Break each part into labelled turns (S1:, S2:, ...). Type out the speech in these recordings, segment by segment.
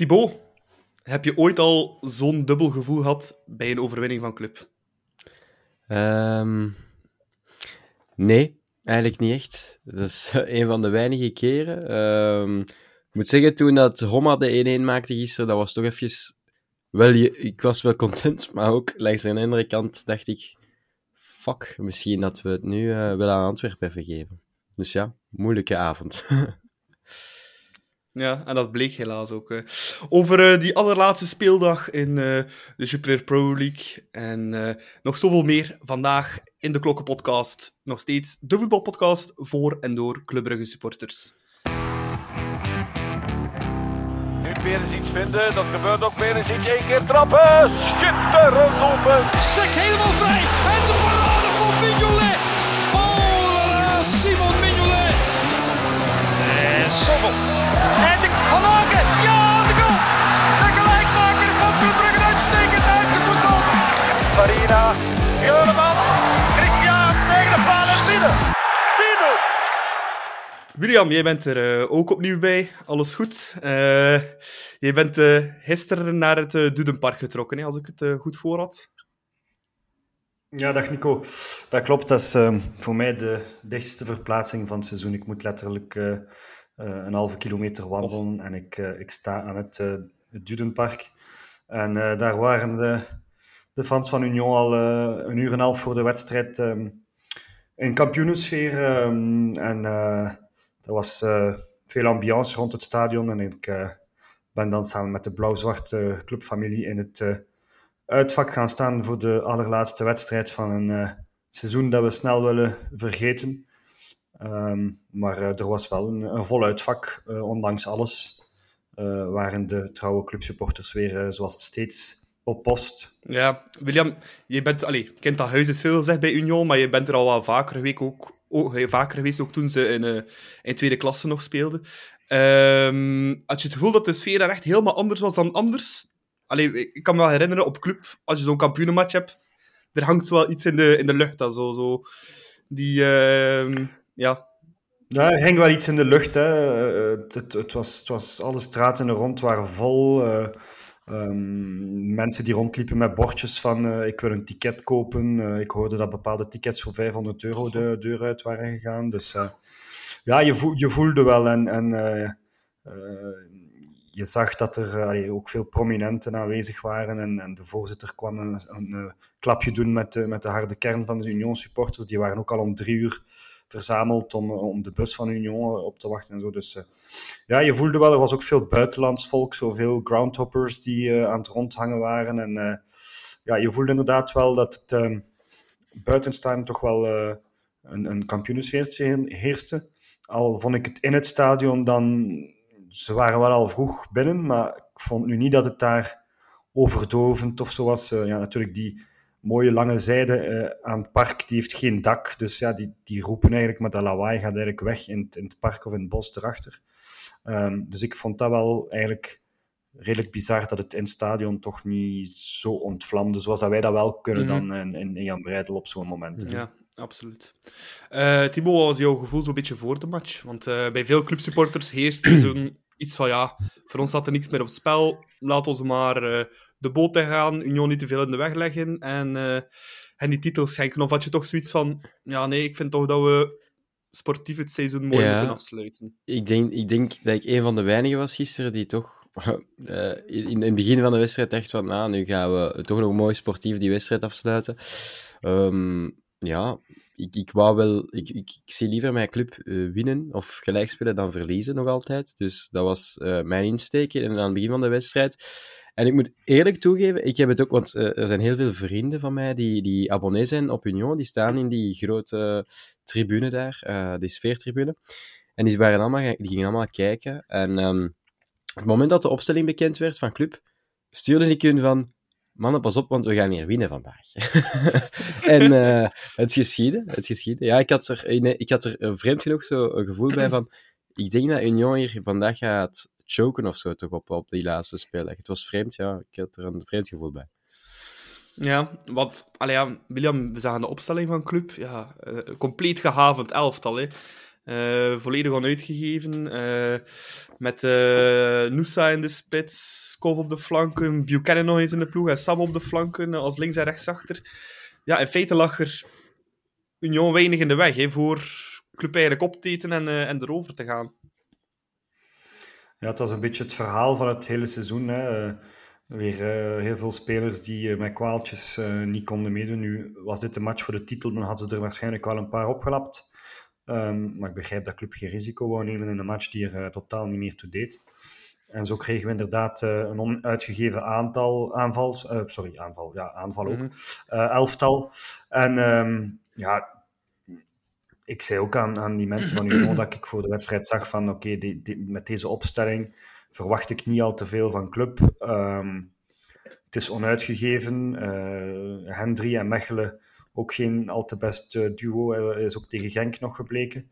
S1: Thibaut, heb je ooit al zo'n dubbel gevoel gehad bij een overwinning van club?
S2: Ehm, nee, eigenlijk niet echt. Dat is een van de weinige keren. Ehm, ik moet zeggen, toen dat Roma de 1-1 maakte gisteren, dat was toch even... Wel, ik was wel content, maar ook langs de andere kant dacht ik... Fuck, misschien dat we het nu uh, wel aan Antwerpen vergeven. Dus ja, moeilijke avond.
S1: Ja, en dat bleek helaas ook. Uh, over uh, die allerlaatste speeldag in uh, de Jupiler Pro League en nog zoveel meer vandaag in de Klokkenpodcast. Nog steeds de voetbalpodcast voor en door Club Brugge supporters.
S3: Nu Perens iets vinden, dat gebeurt ook. Perens iets één keer trappen. Schitterend open.
S4: Sek helemaal vrij. En de parade van Mignolet. Oh, Simon Mignolet. En Sommel. En de Van Aken. Ja, de goal. De gelijkmaker van Club Brugge uitstekend uitgevoetbald.
S3: Farina. Juremans. Christiaans tegen de paal en binnen.
S1: William, jij bent er uh, ook opnieuw bij. Alles goed. Uh, je bent uh, gisteren naar het uh, Dudenpark getrokken, hè, als ik het goed voor had.
S5: Ja, dag Nico. Dat klopt. Dat is voor mij de dichtste verplaatsing van het seizoen. Ik moet letterlijk een halve kilometer wandelen oh. en ik, ik sta aan het, het Dudenpark. En daar waren de, de fans van Union al een uur en een half voor de wedstrijd um, in kampioenensfeer. Um, en er was veel ambiance rond het stadion en ik ben dan samen met de blauw-zwarte clubfamilie in het uh, uitvak gaan staan voor de allerlaatste wedstrijd van een seizoen dat we snel willen vergeten. Um, maar er was wel een, een vol uitvak, ondanks alles. waren de trouwe clubsupporters weer, zoals steeds, op post.
S1: Ja, William, je bent, allez, kent dat huis is veel gezegd bij Union, maar je bent er al wel vaker week ook ook, vaker geweest, ook toen ze in, in tweede klasse nog speelden. Um, had je het gevoel dat de sfeer daar echt helemaal anders was dan anders? Allee, ik kan me wel herinneren, op club, als je zo'n kampioenenmatch hebt, er hangt wel iets in de, in de lucht. Dat zo, zo, die, uh, ja...
S5: Ja, hing wel iets in de lucht. Hè. Het, het, het, was, het was, alle straten er rond waren vol. Uh, Um, mensen die rondliepen met bordjes van ik wil een ticket kopen. Ik hoorde dat bepaalde tickets voor 500 euro de deur uit waren gegaan. Dus ja, je, je, voelde wel en, en je zag dat er ook veel prominenten aanwezig waren. En, en de voorzitter kwam een, een klapje doen met, met de harde kern van de Union supporters. Die waren ook al om drie uur verzameld om, om de bus van Union op te wachten en zo. Dus uh, ja, je voelde wel, er was ook veel buitenlands volk, zoveel groundhoppers die aan het rondhangen waren. En ja, je voelde inderdaad wel dat het ehm, buitenstaan toch wel een, een heerste. Al vond ik het in het stadion dan... Ze waren wel al vroeg binnen, maar ik vond nu niet dat het daar overdovend of zo was. ja, natuurlijk die mooie lange zijde uh, aan het park, die heeft geen dak. Dus ja, die, die roepen eigenlijk, maar dat lawaai gaat eigenlijk weg in het, in het park of in het bos erachter. Um, dus ik vond dat wel eigenlijk redelijk bizar dat het in het stadion toch niet zo ontvlamde, zoals dat wij dat wel kunnen mm -hmm. dan in, in, in Jan Breidel op zo'n moment.
S1: Ja, absoluut. Uh, Thibaut, wat was jouw gevoel zo'n beetje voor de match? Want uh, bij veel clubsupporters heerst er zo'n iets van, ja, voor ons staat er niks meer op het spel, laat ons maar... Uh, de boot te gaan, Union niet te veel in de weg leggen en, uh, en die titels schenken? Of had je toch zoiets van, ja nee, ik vind toch dat we sportief het seizoen mooi ja, moeten afsluiten?
S2: Ik denk, ik denk dat ik een van de weinigen was gisteren die toch uh, in, in het begin van de wedstrijd echt van, nou, nu gaan we toch nog mooi sportief die wedstrijd afsluiten. Um, ja, ik, ik wou wel, ik, ik, ik zie liever mijn club uh, winnen of gelijk spelen dan verliezen nog altijd. Dus dat was uh, mijn insteek en aan het begin van de wedstrijd. En ik moet eerlijk toegeven, ik heb het ook, want uh, er zijn heel veel vrienden van mij die, die abonnee zijn op Union, die staan in die grote tribune daar, uh, die sfeertribune. En die, waren allemaal, die gingen allemaal kijken. En um, op het moment dat de opstelling bekend werd van club, stuurde ik hun van, mannen, pas op, want we gaan hier winnen vandaag. en uh, het geschiedde, het geschiedde. Ja, ik had er, ik had er vreemd genoeg zo een gevoel bij van, ik denk dat Union hier vandaag gaat choken of zo toch op, op die laatste speeldag. Het was vreemd, ja. Ik had er een vreemd gevoel bij.
S1: Ja, want, allee, ja, William, we zagen de opstelling van club. Ja, uh, compleet gehavend elftal. Hè. Uh, volledig onuitgegeven. Uh, met Noosa in de spits, Kov op de flanken, Buchanan nog eens in de ploeg en Sam op de flanken als links- en rechtsachter. Ja, in feite lag er Union weinig in de weg hè, voor club eigenlijk op te eten en, en erover te gaan.
S5: Ja, het was een beetje het verhaal van het hele seizoen. Hè. Weer uh, heel veel spelers die uh, met kwaaltjes uh, niet konden meedoen. Nu was dit een match voor de titel, dan hadden ze er waarschijnlijk wel een paar opgelapt. Um, maar ik begrijp dat club geen risico wou nemen in een match die er totaal niet meer toe deed. En zo kregen we inderdaad een onuitgegeven aantal aanvals, sorry, aanval, ja, aanval ook, -hmm. elftal. En um, ja, ik zei ook aan, aan die mensen van Union dat ik voor de wedstrijd zag van oké, met deze opstelling verwacht ik niet al te veel van club. Um, het is onuitgegeven. Uh, Hendry en Mechelen ook geen al te best uh, duo. Hij is ook tegen Genk nog gebleken.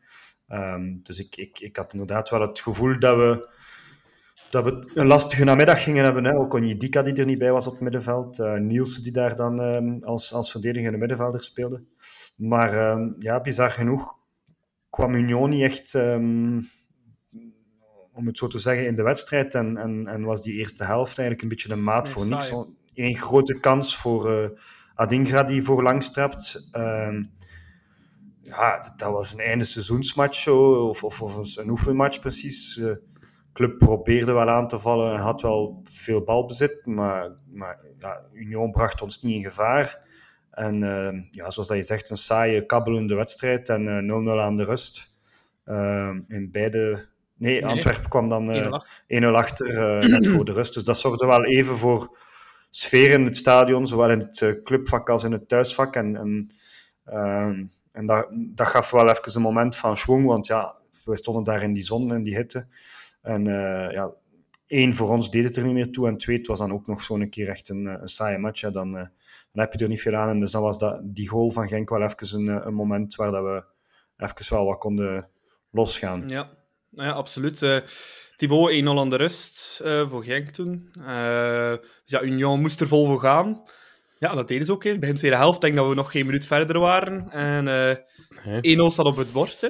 S5: Um, dus ik, ik, ik had inderdaad wel het gevoel dat we, dat we een lastige namiddag gingen hebben. Hè. Ook Onjedika die er niet bij was op het middenveld. Uh, Nielsen die daar dan um, als, als verdedigende middenvelder speelde. Maar um, ja, bizar genoeg kwam Union niet echt om het zo te zeggen, in de wedstrijd. En, en, en was die eerste helft eigenlijk een beetje een maat nee, voor niks. Eén grote kans voor uh, Adingra die voorlangs trapt. Ja, dat was een einde seizoensmatch zo, of, of, of een oefenmatch precies. Club probeerde wel aan te vallen en had wel veel balbezit, maar, maar ja, Union bracht ons niet in gevaar. En uh, ja, zoals dat je zegt, een saaie, kabbelende wedstrijd en 0-0 aan de rust. in beide Nee, Antwerpen kwam dan uh, 1-0 achter, net voor de rust. Dus dat zorgde wel even voor sfeer in het stadion, zowel in het clubvak als in het thuisvak. En, en, uh, en dat, dat gaf wel even een moment van schwung, want ja, we stonden daar in die zon en die hitte. En uh, ja, één, voor ons deed het er niet meer toe. En twee, het was dan ook nog zo'n keer echt een, een saaie match. Ja, dan, dan heb je er niet veel aan. En dus dan was dat, die goal van Genk wel even een, een moment waar dat we even wel wat konden losgaan.
S1: Ja, ja, absoluut. Uh, Thibaut 1-0 aan de rust uh, voor Genk toen. Uh, dus ja, Union moest er vol voor gaan. Ja, dat deden ze ook. Hè. Bij de tweede helft denk dat we nog geen minuut verder waren. En uh, 1-0 staat op het bord. Hè.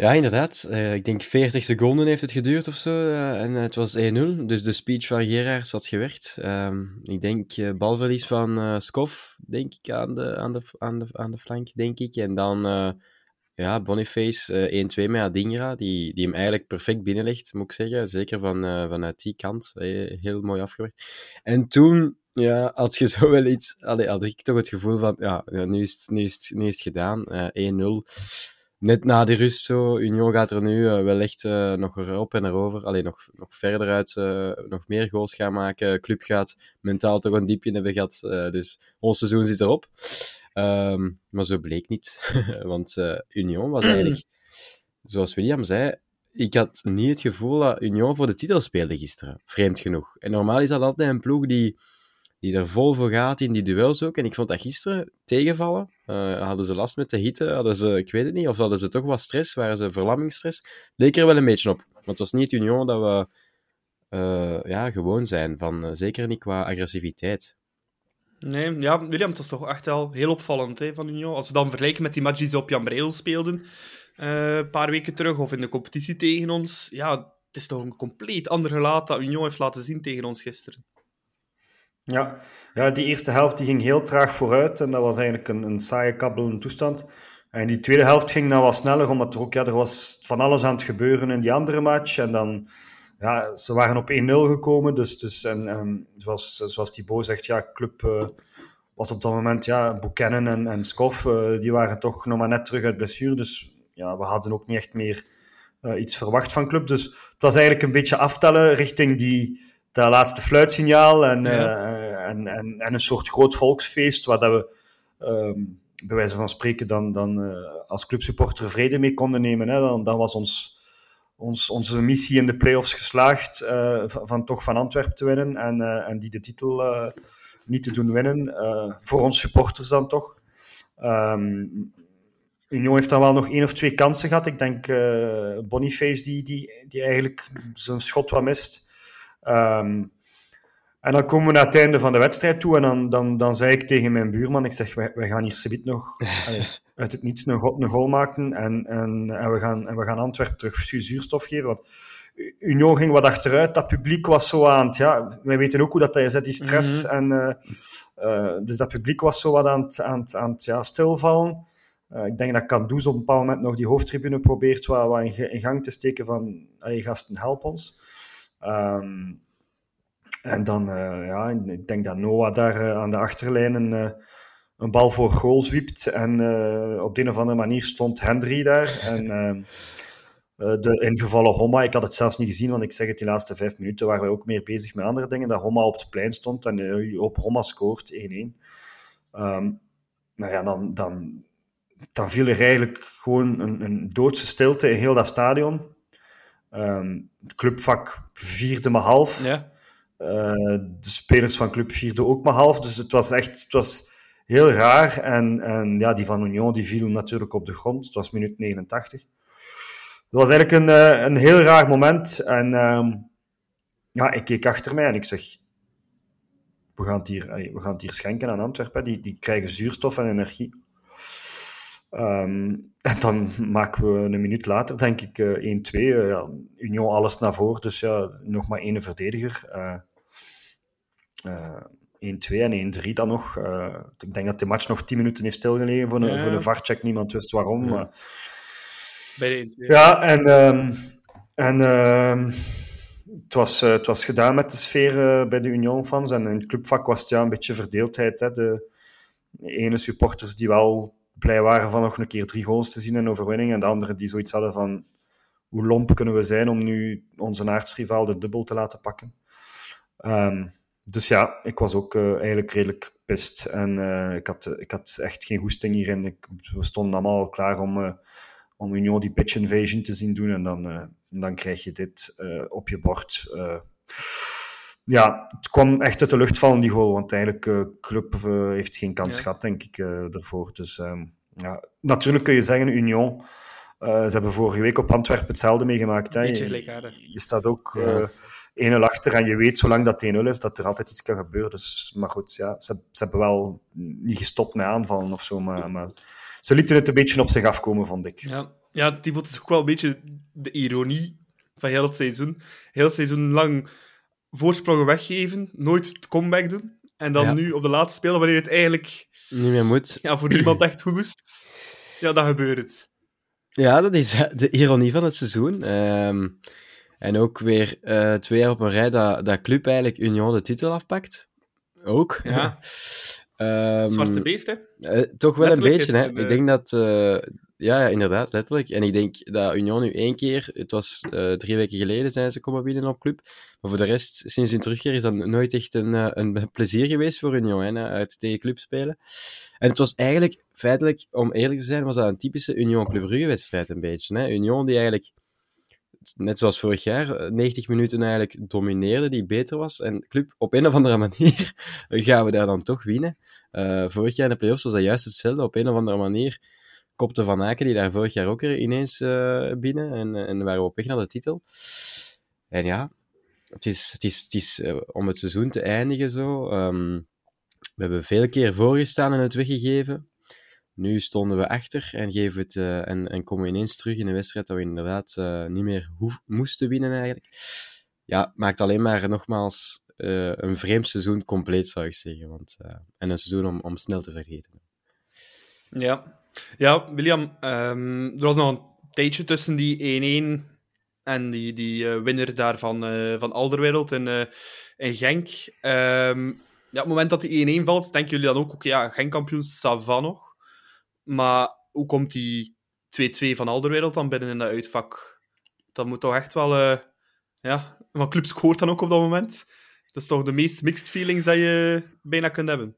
S2: Ja, inderdaad. ik denk 40 seconden heeft het geduurd of zo. en het was 1-0. Dus de speech van Gerards had gewerkt. Ehm, ik denk balverlies van Skof, denk ik, aan de, aan, de, aan, de, aan de flank, denk ik. En dan ja, Boniface uh, 1-2 met Adingra, die, die hem eigenlijk perfect binnenlegt, moet ik zeggen. Zeker van, vanuit die kant. heel mooi afgewerkt. En toen ja, had je zo wel iets... Allee, had ik toch het gevoel van, ja, nu is het, nu is nu is het gedaan. Uh, 1-0. Net na de rust zo. Union gaat er nu uh, wel echt uh, nog erop en erover. Alleen nog, nog verder uit, nog meer goals gaan maken. Club gaat mentaal toch een diepje hebben gehad. dus ons seizoen zit erop. Um, maar zo bleek niet. Want Union was eigenlijk, zoals William zei, ik had niet het gevoel dat Union voor de titel speelde gisteren. Vreemd genoeg. En normaal is dat altijd een ploeg die, die er vol voor gaat in die duels ook. En ik vond dat gisteren tegenvallen. Uh, hadden ze last met de hitte? Hadden ze, ik weet het niet. Of hadden ze toch wat stress? Waren ze verlammingsstress? Leek er wel een beetje op. Maar het was niet Union dat we uh, ja, gewoon zijn. Van, zeker niet qua agressiviteit.
S1: Nee, ja, William, het was toch echt wel heel opvallend hè, van Union. Als we dan vergelijken met die match die ze op Jan Breel speelden, een paar weken terug, of in de competitie tegen ons, ja, het is toch een compleet ander gelaat dat Union heeft laten zien tegen ons gisteren.
S5: Ja, ja die eerste helft die ging heel traag vooruit en dat was eigenlijk een, een saaie kabbelende toestand. En die tweede helft ging dan wat sneller, omdat er ook ja, er was van alles aan het gebeuren in die andere match. En dan ja, ze waren op 1-0 gekomen. Dus, dus en, en zoals, zoals Thibaut zegt, ja, club uh, was op dat moment, ja, Buchanan en, en uh, die waren toch nog maar net terug uit blessure. Dus ja, we hadden ook niet echt meer uh, iets verwacht van club. Dus het was eigenlijk een beetje aftellen richting die, dat laatste fluitsignaal en, ja. en, en, en, een soort groot volksfeest waar dat we... Um, bij wijze van spreken dan, dan als clubsupporter vrede mee konden nemen. Hè. Dan, dan was ons, ons, onze missie in de play-offs geslaagd uh, van, toch van Antwerpen te winnen en, uh, en die de titel uh, niet te doen winnen. voor ons supporters dan toch. Um, Union heeft dan wel nog één of twee kansen gehad. Ik denk Boniface die, die, die eigenlijk zijn schot wat mist. Um, en dan komen we naar het einde van de wedstrijd toe en dan, dan, dan zei ik tegen mijn buurman, ik zeg, wij, wij gaan hier subiet nog... uit het niets een, een goal maakten. En, en, en, we gaan, en we gaan Antwerpen terug zuurstof geven. Want Union ging wat achteruit. Dat publiek was zo aan het... Ja, wij weten ook hoe dat is, die stress.
S1: Mhm.
S5: en, eh, eh, dus dat publiek was zo wat aan het, aan het, aan het ja, stilvallen. Eh, ik denk dat Candoes op een bepaald moment nog die hoofdtribune probeert wat, wat in gang te steken van allee, gasten, help ons. Ehm, en dan, eh, ja, ik denk dat Noah daar eh, aan de achterlijn een, eh, een bal voor goal zwiept. En op de een of andere manier stond Hendry daar. En eh, de ingevallen Homma, ik had het zelfs niet gezien, want ik zeg het, die laatste vijf minuten waren wij ook meer bezig met andere dingen. Dat Homma op het plein stond en op Homma scoort 1-1. Ehm, nou ja, dan, dan, dan viel er eigenlijk gewoon een, een doodse stilte in heel dat stadion. Ehm, het clubvak vierde maar half.
S1: Ja.
S5: Eh, de spelers van club vierden ook maar half. Dus het was echt het was heel raar. En, en ja, die van Union die viel natuurlijk op de grond. Het was minuut 89. Het was eigenlijk een, eh, een heel raar moment. En ehm, ja, ik keek achter mij en ik zeg... We gaan het hier, we gaan het hier schenken aan Antwerpen. Die, die krijgen zuurstof en energie. Ehm, en dan maken we een minuut later, denk ik, eh 1-2. Eh, ja, Union alles naar voren, dus ja, nog maar één verdediger. Eh, eh, 1-2 en 1-3 dan nog. Eh, ik denk dat de match nog 10 minuten heeft stilgelegen voor een,
S1: Ja.
S5: voor een VAR-check. Niemand wist waarom.
S2: Ja.
S5: Maar,
S1: Bij de 1-2.
S5: ja, en, en ehm, het, was, eh, het was gedaan met de sfeer eh, bij de Union-fans. En in het clubvak was het ja, een beetje verdeeldheid. Hè. De ene supporters die wel blij waren van nog een keer drie goals te zien in overwinning. En de andere die zoiets hadden van hoe lomp kunnen we zijn om nu onze aardsrivaal de dubbel te laten pakken. Ehm, dus ja, ik was ook eh, eigenlijk redelijk pist. En eh, ik, had, ik had echt geen goesting hierin. Ik, we stonden allemaal al klaar om, eh, om Union die pitch invasion te zien doen. En dan, eh, dan krijg je dit eh, op je bord. Ja, het kwam echt uit de lucht vallen, die goal. Want eigenlijk, eh club eh, heeft geen kans
S1: Ja.
S5: gehad, denk ik, eh ervoor. Dus ehm, ja, natuurlijk kun je zeggen, Union... eh, ze hebben vorige week op Antwerpen hetzelfde meegemaakt. Hè.
S1: Beetje
S5: Je,
S1: gelijkaardig.
S5: je staat ook
S2: Ja.
S5: eh 1-0 achter en je weet, zolang dat 1-0 is, dat er altijd iets kan gebeuren. Dus, maar goed, ja, ze, ze hebben wel niet gestopt met aanvallen of zo, maar, maar ze lieten het een beetje op zich afkomen, vond ik.
S1: Ja, ja Thibaut is ook wel een beetje de ironie van heel het seizoen. Heel het seizoen lang voorsprongen weggeven, nooit het comeback doen. En dan
S2: Ja.
S1: nu op de laatste spelen, wanneer het eigenlijk
S2: Niet meer moet.
S1: ja, voor niemand echt goed is, ja, dan gebeurt het.
S2: Ja, dat is eh, de ironie van het seizoen. Ehm, en ook weer eh, twee jaar op een rij dat, dat club eigenlijk Union de titel afpakt. Ook.
S1: Ja.
S2: Ehm,
S1: Zwarte beest, hè?
S2: eh, toch wel een beetje, hè. Ik denk dat... ja, ja, inderdaad, letterlijk. En ik denk dat Union nu één keer... Het was eh, drie weken geleden zijn ze komen binnen op club. Maar voor de rest, sinds hun terugkeer, is dat nooit echt een, eh, een plezier geweest voor Union, hè, uit tegen club spelen. En het was eigenlijk, feitelijk, om eerlijk te zijn, was dat een typische Union-Club Brugge-wedstrijd een beetje. Hè. Union die eigenlijk, net zoals vorig jaar, eh, 90 minuten eigenlijk domineerde, die beter was. En club, op een of andere manier, gaan we daar dan toch winnen. Eh, vorig jaar in de playoffs was dat juist hetzelfde. Op een of andere manier kopte Van Aken, die daar vorig jaar ook er ineens eh, binnen. En, en waren we op weg naar de titel. En ja, het is, het is, het is eh, om het seizoen te eindigen zo. ehm, we hebben veel keer voorgestaan en het weggegeven. Nu stonden we achter en, geven het, eh, en, en komen we ineens terug in een wedstrijd dat we inderdaad eh, niet meer hoef, moesten winnen eigenlijk. Ja, maakt alleen maar nogmaals eh, een vreemd seizoen compleet, zou ik zeggen. Want, eh, en een seizoen om, om snel te vergeten.
S1: Ja. Ja, William, ehm, er was nog een tijdje tussen die 1-1 en die, die eh, winnaar daar van, eh, van Alderwereld in, eh, Genk. Ehm, ja, op het moment dat die 1-1 valt, denken jullie dan ook, oké, ja, Genk-kampioen, ça va nog. Maar hoe komt die 2-2 van Alderwereld dan binnen in dat uitvak? Dat moet toch echt wel... ja, want club scoort dan ook op dat moment. Dat is toch de meest mixed feelings dat je bijna kunt hebben.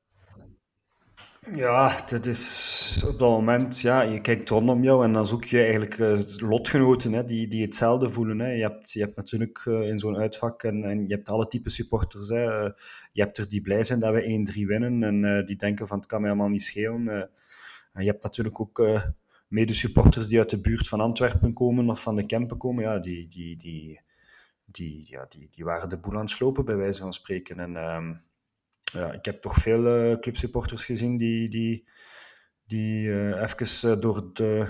S5: Ja, dat is op dat moment, ja, je kijkt rondom jou en dan zoek je eigenlijk eh, lotgenoten hè, die, die hetzelfde voelen. Hè. Je, hebt, je hebt natuurlijk eh, in zo'n uitvak en, en je hebt alle type supporters. Hè. Eh, je hebt er die blij zijn dat we 1-3 winnen en die denken van het kan mij allemaal niet schelen. En je hebt natuurlijk ook medesupporters die uit de buurt van Antwerpen komen of van de Kempen komen. Ja, die, die, die, die, ja, die, die waren de boel aan het slopen, bij wijze van spreken. En ehm, ja, ik heb toch veel eh, clubsupporters gezien die, die, die uh, even door de,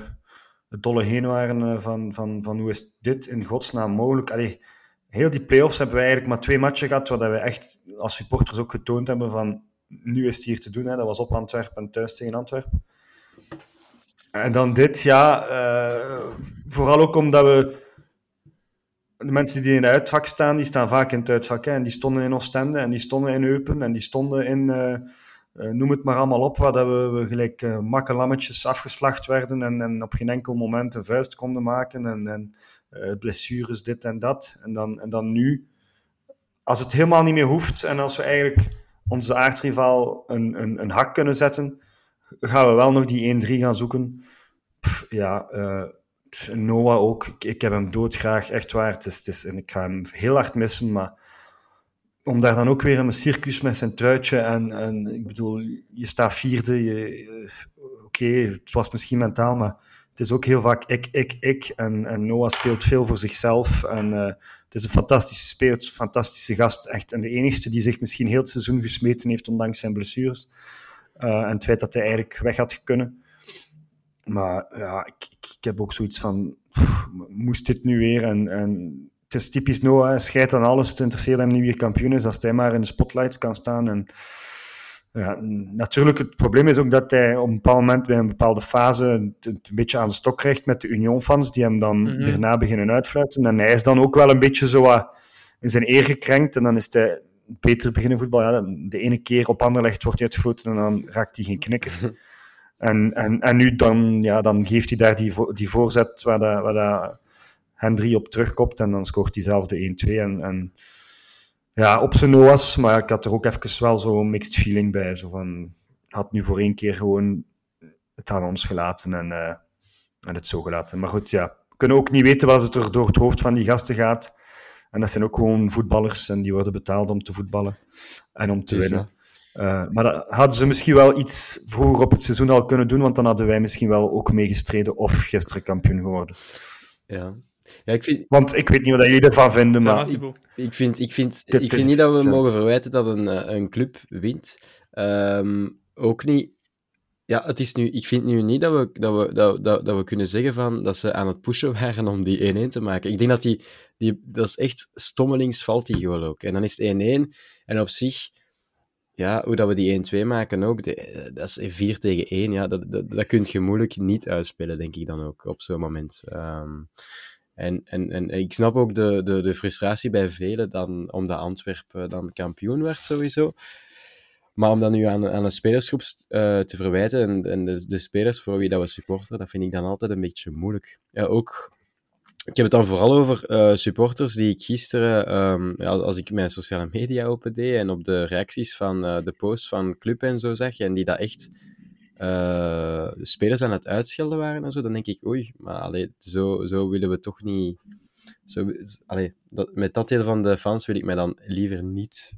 S5: de dolle heen waren van, van, van hoe is dit in godsnaam mogelijk. Allee, heel die play-offs hebben we eigenlijk maar twee matchen gehad, waar we echt als supporters ook getoond hebben van nu is het hier te doen. Hè. Dat was op Antwerpen en thuis tegen Antwerpen. En dan dit, ja, vooral ook omdat we de mensen die in het uitvak staan, die staan vaak in het uitvak. En die stonden in Oostende, en die stonden in Eupen, en die stonden in, uh, uh, noem het maar allemaal op, waar dat we, we gelijk uh, makkelammetjes afgeslacht werden en, en op geen enkel moment een vuist konden maken. En, en blessures, dit en dat. En dan, en dan nu, als het helemaal niet meer hoeft, en als we eigenlijk onze aardsrivaal een, een, een hak kunnen zetten, gaan we wel nog die 1-3 gaan zoeken. Ja, Noah ook. Ik, heb hem doodgraag, echt waar. Het is, het en ik ga hem heel hard missen, maar om daar dan ook weer in een circus met zijn truitje en, en ik bedoel, je staat vierde, je, oké, het was misschien mentaal, maar het is ook heel vaak ik, ik, ik. En, en Noah speelt veel voor zichzelf en uh, het is een fantastische speler, een fantastische gast, echt. En de enige die zich misschien heel het seizoen gesmeten heeft, ondanks zijn blessures. Uh, en het feit dat hij eigenlijk weg had kunnen. Maar ja, ik, ik, ik, heb ook zoiets van, pff, moest dit nu weer? En, en het is typisch Noah, scheidt aan alles, het interesseert hem niet wie kampioen is, als hij maar in de spotlights kan staan. En, ja, natuurlijk, het probleem is ook dat hij op een bepaald moment bij een bepaalde fase het, een beetje aan de stok krijgt met de Union-fans, die hem dan mm -hmm. daarna beginnen uitfluiten. En hij is dan ook wel een beetje zo uh, in zijn eer gekrenkt. En dan is hij beter beginnen voetbal. Ja, de ene keer op Anderlecht wordt hij uitgefloten en dan raakt hij geen knikker. En, en, en nu dan, ja, dan geeft hij daar die, die voorzet waar, dat, waar dat Hendry op terugkomt en dan scoort hij zelf de 1-2. En, en ja, op zijn was, maar ik had er ook even wel zo'n mixed feeling bij. Zo van, had nu voor één keer gewoon het aan ons gelaten en, uh, en het zo gelaten. Maar goed, ja, we kunnen ook niet weten wat er door het hoofd van die gasten gaat. En dat zijn ook gewoon voetballers en die worden betaald om te voetballen en om te winnen. Uh, maar dat hadden ze misschien wel iets vroeger op het seizoen al kunnen doen, want dan hadden wij misschien wel ook meegestreden of gisteren kampioen geworden.
S2: Ja. Ja, ik vind...
S5: Want ik weet niet wat jullie ervan vinden, maar...
S2: Ik, ik vind, ik vind, ik vind niet dat we mogen verwijten dat een, een club wint. Um, ook niet... Ja, het is nu, ik vind nu niet dat we, dat, we, dat, dat, dat we kunnen zeggen van, dat ze aan het pushen waren om die 1-1 te maken. Ik denk dat die, die... Dat is echt stommelings valt die goal ook. En dan is het 1-1. En op zich ja, hoe dat we die 1-2 maken ook, de, dat is 4 tegen 1. Ja, dat, dat, dat kun je moeilijk niet uitspelen, denk ik dan ook, op zo'n moment. Um, en, en, en ik snap ook de, de, de frustratie bij velen dan, omdat Antwerpen dan kampioen werd, sowieso. Maar om dat nu aan, aan een spelersgroep uh, te verwijten en, en de, de, spelers voor wie dat we supporteren, dat vind ik dan altijd een beetje moeilijk. Ja, ook ik heb het dan vooral over uh, supporters die ik gisteren, um, ja, als ik mijn sociale media opendeed en op de reacties van uh, de posts van club en zo zag, en die dat echt uh, spelers aan het uitschelden waren en zo, dan denk ik, oei, maar allee, zo, zo willen we toch niet... Zo, allee, dat, met dat deel van de fans wil ik mij dan liever niet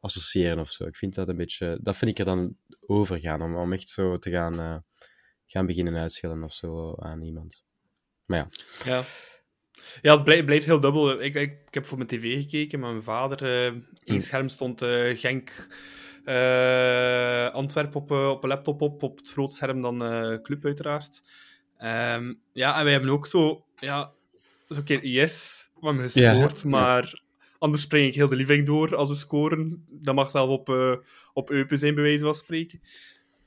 S2: associëren of zo. Ik vind dat een beetje... Dat vind ik er dan overgaan, om, om echt zo te gaan, gaan beginnen uitschelden of zo aan iemand. Maar ja.
S1: Ja, ja het blijft, blijft heel dubbel. Ik, ik, ik, heb voor mijn tv gekeken, maar mijn vader... Uh, één hm. scherm stond uh, Genk... Uh, Antwerpen op, op een laptop op, op het groot scherm dan Club uiteraard. Um, ja, en wij hebben ook zo... Ja, zo een keer yes, we hebben gescoord, ja, maar... Ja. Anders spring ik heel de living door als we scoren. Dat mag zelf op, op Eupen zijn, bij wijze van spreken.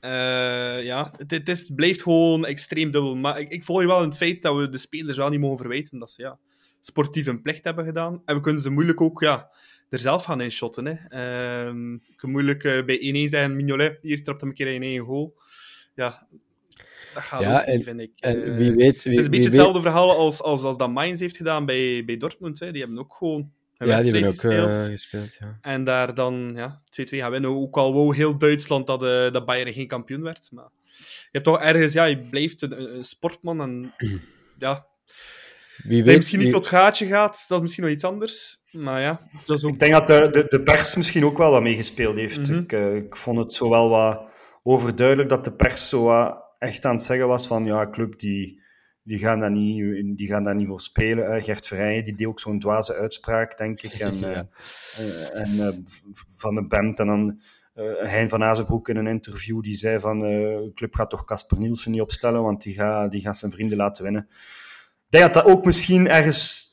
S1: Uh, ja, het, het, is, het, blijft gewoon extreem dubbel. Maar ik, ik volg je wel in het feit dat we de spelers wel niet mogen verwijten dat ze ja, sportief een plicht hebben gedaan. En we kunnen ze moeilijk ook ja, er zelf gaan inshotten. Hè. Uh, je kan moeilijk uh, bij 1-1 zijn, Mignolet, hier trapt hem een keer in één goal. Ja, dat gaat ja, ook
S2: en,
S1: niet, vind ik.
S2: En wie weet, wie,
S1: het is een beetje hetzelfde weet... verhaal als, als, als dat Mainz heeft gedaan bij, bij Dortmund. Hè. Die hebben ook gewoon
S2: ja, die hebben ook
S1: gespeeld.
S2: Uh, gespeeld ja.
S1: En daar dan ja, 2-2 gaan winnen. Ook al wou heel Duitsland dat, uh, dat Bayern geen kampioen werd. Maar je hebt toch ergens, ja, je blijft een, een sportman. En ja,
S2: wie weet,
S1: dat je misschien
S2: wie...
S1: niet tot gaatje gaat, dat is misschien nog iets anders. Maar ja, dat is ook...
S5: Ik denk dat de, de, de pers misschien ook wel wat meegespeeld heeft. Mm -hmm. ik, uh, ik vond het zo wel wat overduidelijk dat de pers zo wat echt aan het zeggen was van ja, club die die gaan daar niet, die gaan daar niet voor spelen. Uh, Gert Verrijen die deed ook zo'n dwaze uitspraak, denk ik. En, ja. uh, en uh, van de band. En dan Hein van Azenbroek in een interview, die zei van, de club gaat toch Casper Nielsen niet opstellen, want die gaat, die gaat zijn vrienden laten winnen. Ik denk dat dat ook misschien ergens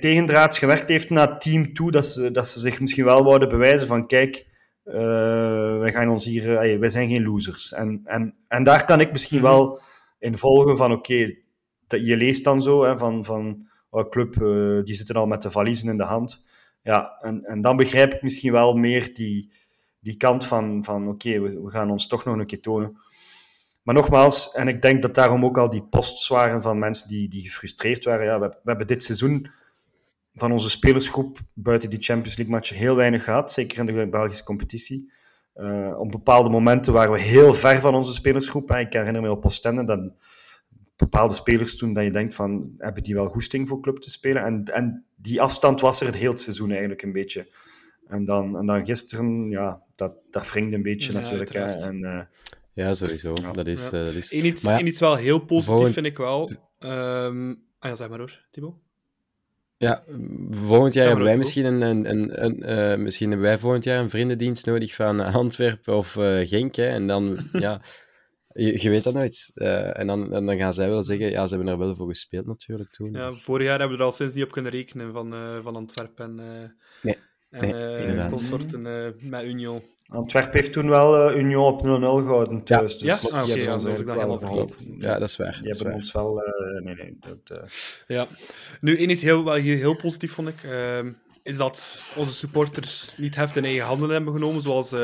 S5: tegendraads gewerkt heeft naar het team toe, dat ze, dat ze zich misschien wel wouden bewijzen van, kijk, uh, wij gaan ons hier, uh, wij zijn geen losers. En, en, en daar kan ik misschien mhm. wel in volgen van, oké, je leest dan zo, hè, van, van oh, club, uh, die zitten al met de valiezen in de hand. Ja, en, en dan begrijp ik misschien wel meer die, die kant van, van oké, we, we, gaan ons toch nog een keer tonen. Maar nogmaals, en ik denk dat daarom ook al die posts waren van mensen die, die gefrustreerd waren. Ja, we, we hebben dit seizoen van onze spelersgroep buiten die Champions League matchen heel weinig gehad, zeker in de Belgische competitie. Uh, op bepaalde momenten waren we heel ver van onze spelersgroep. Ik herinner me op Oostende dat bepaalde spelers toen dat je denkt van, hebben die wel goesting voor club te spelen? En, en die afstand was er het hele seizoen eigenlijk een beetje. En dan, en dan gisteren, ja, dat, dat wringde een beetje
S2: ja,
S5: natuurlijk. Hè. En, uh,
S2: ja, sowieso. Ja. Dat is... Ja. Uh, dat is...
S1: Iets, ja, iets wel heel positief volgend... vind ik wel. Um, ah ja, zeg maar hoor, Thibaut.
S2: Ja, volgend jaar hebben wij misschien een, een, een, een uh, misschien hebben wij volgend jaar een vriendendienst nodig van Antwerpen of uh, Genk. Hè, en dan, ja, je, je, weet dat nooit. Uh, en, dan, en dan gaan zij wel zeggen, ja, ze hebben er wel voor gespeeld natuurlijk toen.
S1: Ja, dus. vorig jaar hebben we er al sinds niet op kunnen rekenen van, van Antwerpen en,
S2: nee,
S1: en nee, consorten met Union.
S5: Antwerpen heeft toen wel uh, Union op 0-0 gehouden thuis.
S1: Ja, dus ja? Ah, okay, ja, dat
S2: wel verholpen. Ja, dat is waar.
S5: Die hebben ons wel... Uh, nee, nee, dat, uh...
S1: Ja. Nu, één iets heel, wel heel, heel positief, vond ik, uh, is dat onze supporters niet heft in eigen handen hebben genomen, zoals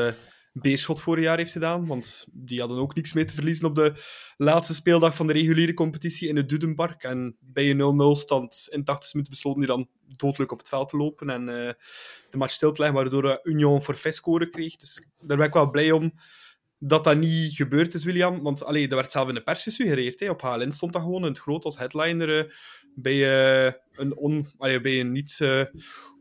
S1: Beerschot vorig jaar heeft gedaan. Want die hadden ook niks mee te verliezen op de laatste speeldag van de reguliere competitie in het Dudenpark. En bij een 0-0 stand in 80 minuten besloten die dan doodelijk op het veld te lopen en uh, de match stil te leggen, waardoor Union forfait scoren kreeg. Dus daar ben ik wel blij om dat dat niet gebeurd is, William. Want allee, er werd zelf in de pers gesuggereerd. Hè. Op HLN stond dat gewoon in het groot als headliner uh, bij, uh, een on, bij een niet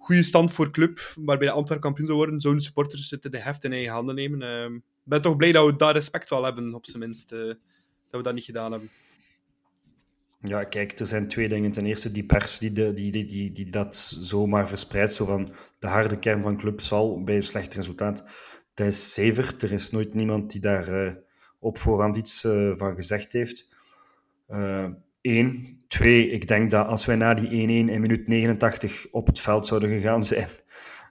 S1: goede stand voor club, waarbij de Antwerp kampioen zou worden, zouden supporters het de heft in eigen handen nemen. Ik ben toch blij dat we daar respect wel hebben, op zijn minst. dat we dat niet gedaan hebben.
S5: Ja, kijk, er zijn twee dingen. Ten eerste die pers die, de, die, die, die, die dat zomaar verspreidt, zo van de harde kern van club zal bij een slecht resultaat. Dat is zever. Er is nooit niemand die daar uh, op voorhand iets uh, van gezegd heeft. Eén. Twee, ik denk dat als wij na die 1-1 in minuut 89 op het veld zouden gegaan zijn,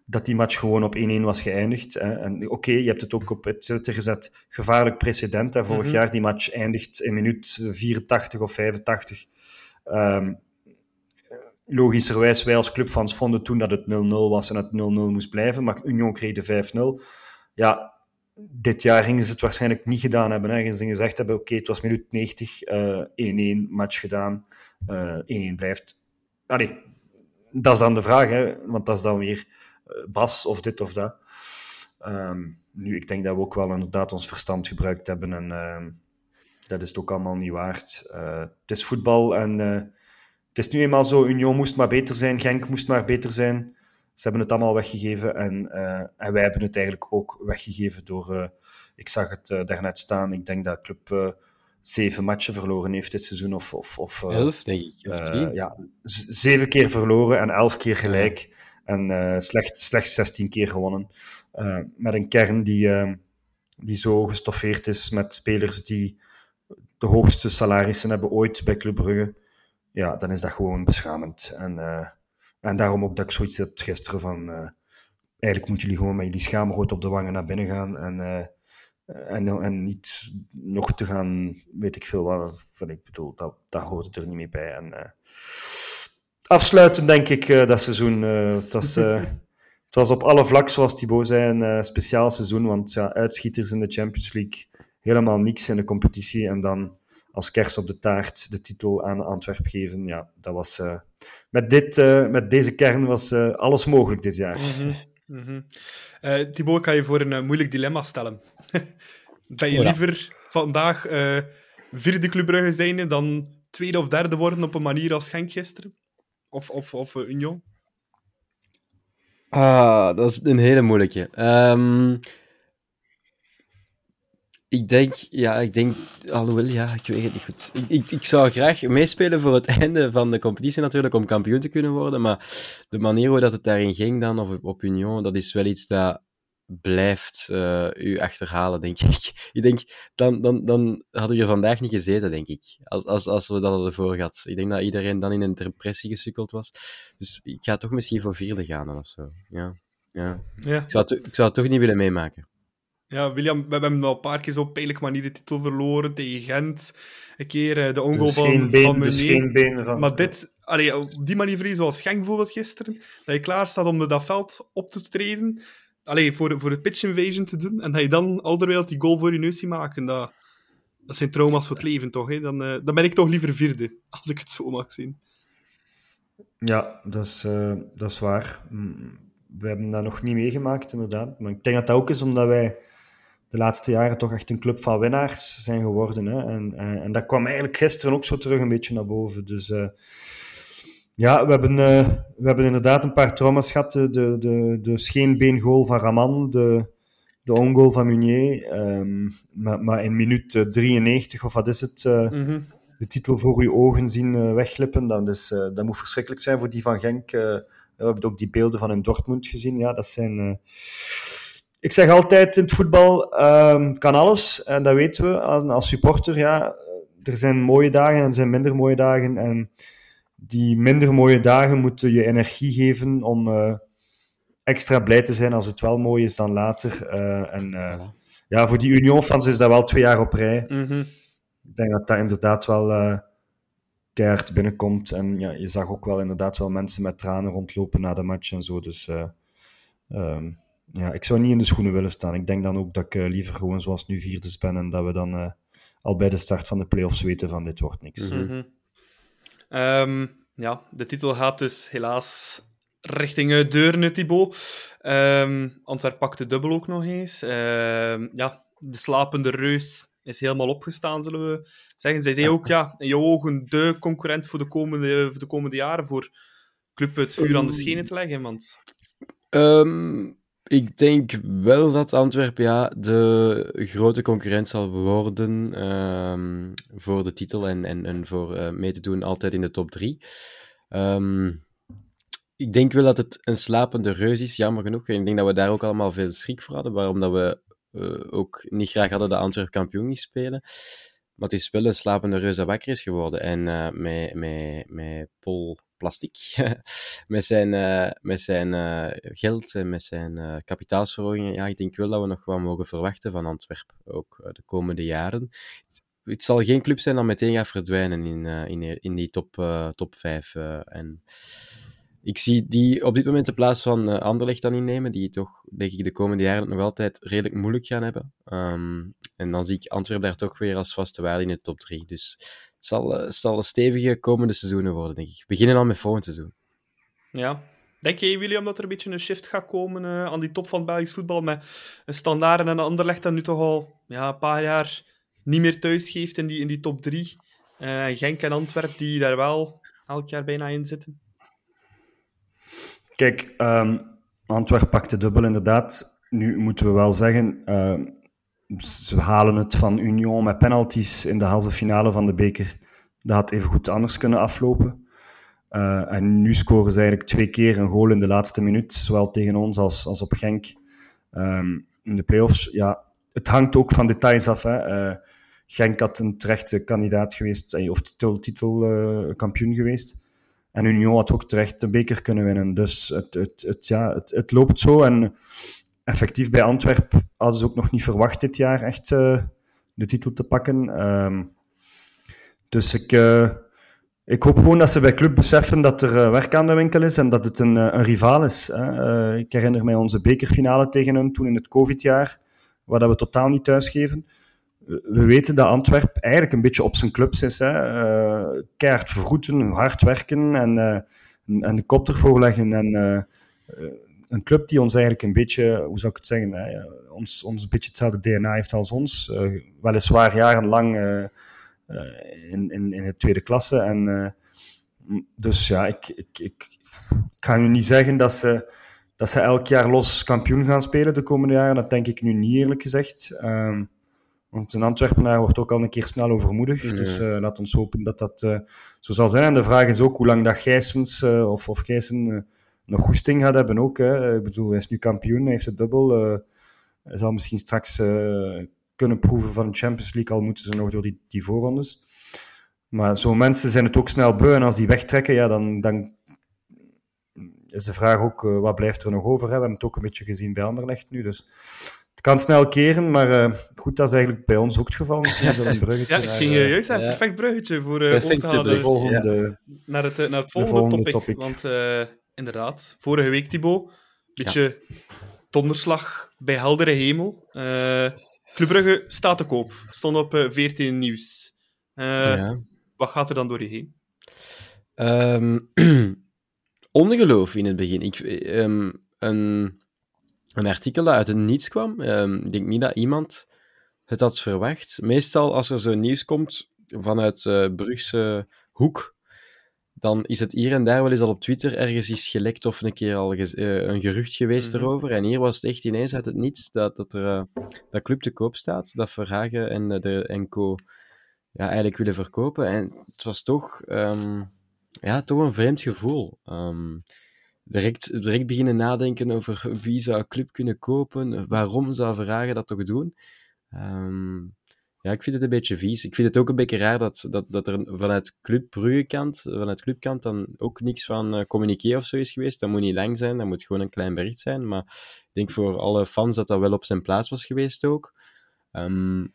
S5: dat die match gewoon op 1-1 was geëindigd. Oké, okay, je hebt het ook op het Twitter gezet. Gevaarlijk precedent. Hè. Vorig mm -hmm. jaar die match eindigt in minuut 84 of 85. Um, logischerwijs, wij als clubfans vonden toen dat het 0-0 was en het 0-0 moest blijven. Maar Union kreeg de 5-0. Ja, dit jaar gingen ze het waarschijnlijk niet gedaan hebben. Hè. Gingen ze gezegd hebben, oké, het was minuut 90, 1-1, uh, match gedaan, 1-1 uh, blijft. Allee, dat is dan de vraag, hè, want dat is dan weer Bas of dit of dat. Um, nu, ik denk dat we ook wel inderdaad ons verstand gebruikt hebben en uh, dat is het ook allemaal niet waard. Het is voetbal en het is nu eenmaal zo, Union moest maar beter zijn, Genk moest maar beter zijn. Ze hebben het allemaal weggegeven en, en wij hebben het eigenlijk ook weggegeven door, ik zag het daarnet staan, ik denk dat Club zeven matchen verloren heeft dit seizoen. Of, of, of,
S2: elf, denk ik. Of
S5: ja, zeven keer verloren en elf keer gelijk. En uh, slecht, slechts 16 keer gewonnen. Uh, met een kern die, die zo gestoffeerd is met spelers die de hoogste salarissen hebben ooit bij Club Brugge. Ja, dan is dat gewoon beschamend. En, en daarom ook dat ik zoiets heb gisteren van... eigenlijk moeten jullie gewoon met jullie schaamrood op de wangen naar binnen gaan. En, en, en niet nog te gaan, weet ik veel wat. Van, ik bedoel, dat, dat hoort het er niet mee bij. En, afsluiten, denk ik, uh, dat seizoen. Uh, het, was, uh, het was op alle vlakken, zoals Thibaut zei, een speciaal seizoen. Want ja, uitschieters in de Champions League, helemaal niks in de competitie. En dan als kers op de taart de titel aan Antwerp geven. Ja, dat was, met, dit, met deze kern was alles mogelijk dit jaar.
S1: Mm -hmm. Mm -hmm. Thibaut, ik ga je voor een moeilijk dilemma stellen. ben je liever vandaag vierde Club Brugge zijn dan tweede of derde worden op een manier als Genk gisteren? Of, of, of uh, Union?
S2: Ah, dat is een hele moeilijke. Um, ik denk, ja, ik denk, alhoewel, ja, ik weet het niet goed. Ik, ik, ik, zou graag meespelen voor het einde van de competitie natuurlijk, om kampioen te kunnen worden, maar de manier hoe dat het daarin ging dan, of op Union, dat is wel iets dat blijft uh, u achterhalen, denk ik. Ik denk, dan, dan, dan hadden we er vandaag niet gezeten, denk ik. Als, als, als we dat hadden voor gehad. Ik denk dat iedereen dan in een depressie gesukkeld was. Dus ik ga toch misschien voor vierde gaan dan, of zo. Ja. Ja. ja. Ik, zou ik zou het toch niet willen meemaken.
S1: Ja, William, we hebben al een paar keer zo op pijnlijke manier de titel verloren tegen Gent. Een keer uh, de ongoal
S5: dus
S1: van,
S5: been,
S1: van
S5: dus geen been van...
S1: Maar dit, allee, op die manier verliezen, zoals Genk bijvoorbeeld gisteren, dat je klaar staat om dat veld op te treden, allee, voor, voor het pitch invasion te doen, en dat je dan alderwijl die goal voor je neus ziet maken, dat, dat zijn trauma's voor het leven, toch? Hè? Dan, uh, dan ben ik toch liever vierde, als ik het zo mag zien.
S5: Ja, dat is, uh, dat is waar. We hebben dat nog niet meegemaakt, inderdaad. Maar ik denk dat dat ook is omdat wij de laatste jaren toch echt een club van winnaars zijn geworden. Hè? En, en, en, dat kwam eigenlijk gisteren ook zo terug een beetje naar boven. Dus uh, ja, we hebben, uh, we hebben inderdaad een paar trauma's gehad. De, de, de scheenbeengoal van Raman, de, de ongoal van Munier. Um, maar, maar, in minuut 93, of wat is het, uh, mm -hmm. de titel voor uw ogen zien wegglippen. Dat, is, dat moet verschrikkelijk zijn voor die van Genk. we hebben ook die beelden van in Dortmund gezien. Ja, dat zijn ik zeg altijd in het voetbal um, kan alles. En dat weten we als supporter. Ja, er zijn mooie dagen en er zijn minder mooie dagen. En die minder mooie dagen moeten je energie geven om uh, extra blij te zijn als het wel mooi is dan later. Uh, en uh, ja, voor die Union-fans is dat wel twee jaar op rij.
S1: Mm -hmm.
S5: Ik denk dat dat inderdaad wel keihard binnenkomt. En ja, je zag ook wel inderdaad wel mensen met tranen rondlopen na de match en zo. Dus um, ja, ik zou niet in de schoenen willen staan. Ik denk dan ook dat ik uh, liever gewoon zoals nu vierde ben en dat we dan uh, al bij de start van de playoffs weten van dit wordt niks.
S1: Mm -hmm. um, ja, de titel gaat dus helaas richting uh, Deurne, Thibaut. Um, Antwerp pakt de dubbel ook nog eens. Um, ja, de slapende reus is helemaal opgestaan, zullen we zeggen. Zij zei ook, ja, in jouw ogen de concurrent voor de komende, voor de komende jaren voor Club het vuur aan de schenen te leggen, want...
S2: Um, ik denk wel dat Antwerpen ja, de grote concurrent zal worden um, voor de titel en, en, en voor uh, mee te doen altijd in de top 3. Um, ik denk wel dat het een slapende reus is, jammer genoeg. En ik denk dat we daar ook allemaal veel schrik voor hadden, waarom dat we uh, ook niet graag hadden dat Antwerp kampioen ging spelen. Maar het is wel een slapende reus dat wakker is geworden. En uh, met, met, met Paul Plastic, met zijn, uh, met zijn uh, geld en met zijn uh, kapitaalsverhogingen, ja, ik denk wel dat we nog wat mogen verwachten van Antwerpen, ook de komende jaren. Het zal geen club zijn dat meteen gaat verdwijnen in, in, in die top, top 5. en ik zie die op dit moment de plaats van Anderlecht dan innemen, die toch, denk ik, de komende jaren nog altijd redelijk moeilijk gaan hebben. Um, en dan zie ik Antwerpen daar toch weer als vaste waarde in de top 3. Dus het zal, uh, het zal een stevige komende seizoenen worden, denk ik. Beginnen al met volgend seizoen.
S1: Ja. Denk je, William, dat er een beetje een shift gaat komen uh, aan die top van het Belgisch voetbal? Met een standaard en een Anderlecht dat nu toch al ja, een paar jaar niet meer thuis geeft in die, in die top 3. Genk en Antwerpen die daar wel elk jaar bijna in zitten.
S5: Kijk, um, Antwerp pakt de dubbel inderdaad. Nu moeten we wel zeggen, uh, ze halen het van Union met penalties in de halve finale van de beker. Dat had even goed anders kunnen aflopen. Uh, en nu scoren ze eigenlijk twee keer een goal in de laatste minuut, zowel tegen ons als, als op Genk. Um, in de playoffs, ja, het hangt ook van details af. Hè. Uh, Genk had een terechte kandidaat geweest, of titel, titel geweest. En Union had ook terecht de beker kunnen winnen. Dus het, het, het, ja, het, het loopt zo. En effectief bij Antwerpen hadden ze ook nog niet verwacht dit jaar echt uh, de titel te pakken. Um, dus ik, uh, ik hoop gewoon dat ze bij club beseffen dat er uh, werk aan de winkel is en dat het een, een rivaal is. Ik herinner mij onze bekerfinale tegen hen toen in het COVID-jaar, waar dat we totaal niet thuisgeven we weten dat Antwerp eigenlijk een beetje op zijn clubs is. Hè. Keihard vergoeden, hard werken en, en de kop ervoor leggen. En een club die ons eigenlijk een beetje, hoe zou ik het zeggen, hè, ons, ons een beetje hetzelfde DNA heeft als ons. weliswaar jarenlang in, in, in het tweede klasse. En, dus ja, ik, ik, ik, ik ga nu niet zeggen dat ze, dat ze elk jaar los kampioen gaan spelen de komende jaren. Dat denk ik nu niet eerlijk gezegd. Um, want een Antwerpenaar wordt ook al een keer snel overmoedig. Dus uh, laat ons hopen dat dat uh, zo zal zijn. En de vraag is ook hoe lang dat Gijsens uh, of, of Gijssen nog goesting gaat hebben ook. Hè. Ik bedoel, hij is nu kampioen, hij heeft het dubbel. hij zal misschien straks uh, kunnen proeven van de Champions League, al moeten ze nog door die, die voorrondes. Maar zo'n mensen zijn het ook snel beu. En als die wegtrekken, ja, dan, dan is de vraag ook, uh, wat blijft er nog over? Hè? We hebben het ook een beetje gezien bij Anderlecht nu. Dus het kan snel keren, maar uh, goed, dat is eigenlijk bij ons ook het geval. Misschien is dat een bruggetje.
S1: ja, ik ging uh, juist een ja. perfect bruggetje voor uh,
S5: volgende,
S1: naar, het, naar het volgende, volgende topic. topic. Want inderdaad, vorige week, Thibaut, beetje ja. donderslag bij heldere hemel. Club Brugge staat te koop. Stond op 14 nieuws. ja. Wat gaat er dan door je heen?
S2: Um, ongeloof in het begin. Ik, um, een, een artikel dat uit het niets kwam. Um, ik denk niet dat iemand het had verwacht. Meestal als er zo'n nieuws komt vanuit uh, Brugse hoek, dan is het hier en daar wel eens al op Twitter ergens is gelekt of een keer al uh, een gerucht geweest mm-hmm. erover. En hier was het echt ineens uit het niets dat, dat er uh, dat club te koop staat, dat Verhagen en de en co ja, eigenlijk willen verkopen. En het was toch, um, ja, toch een vreemd gevoel. Um, direct, direct beginnen nadenken over wie zou een club kunnen kopen, waarom zou Verhagen dat toch doen. Um, ja, ik vind het een beetje vies. Ik vind het ook een beetje raar dat, dat, dat er vanuit Club vanuit clubkant dan ook niks van uh, communiqué of zo is geweest. Dat moet niet lang zijn, dat moet gewoon een klein bericht zijn. Maar ik denk voor alle fans dat dat wel op zijn plaats was geweest ook. Um,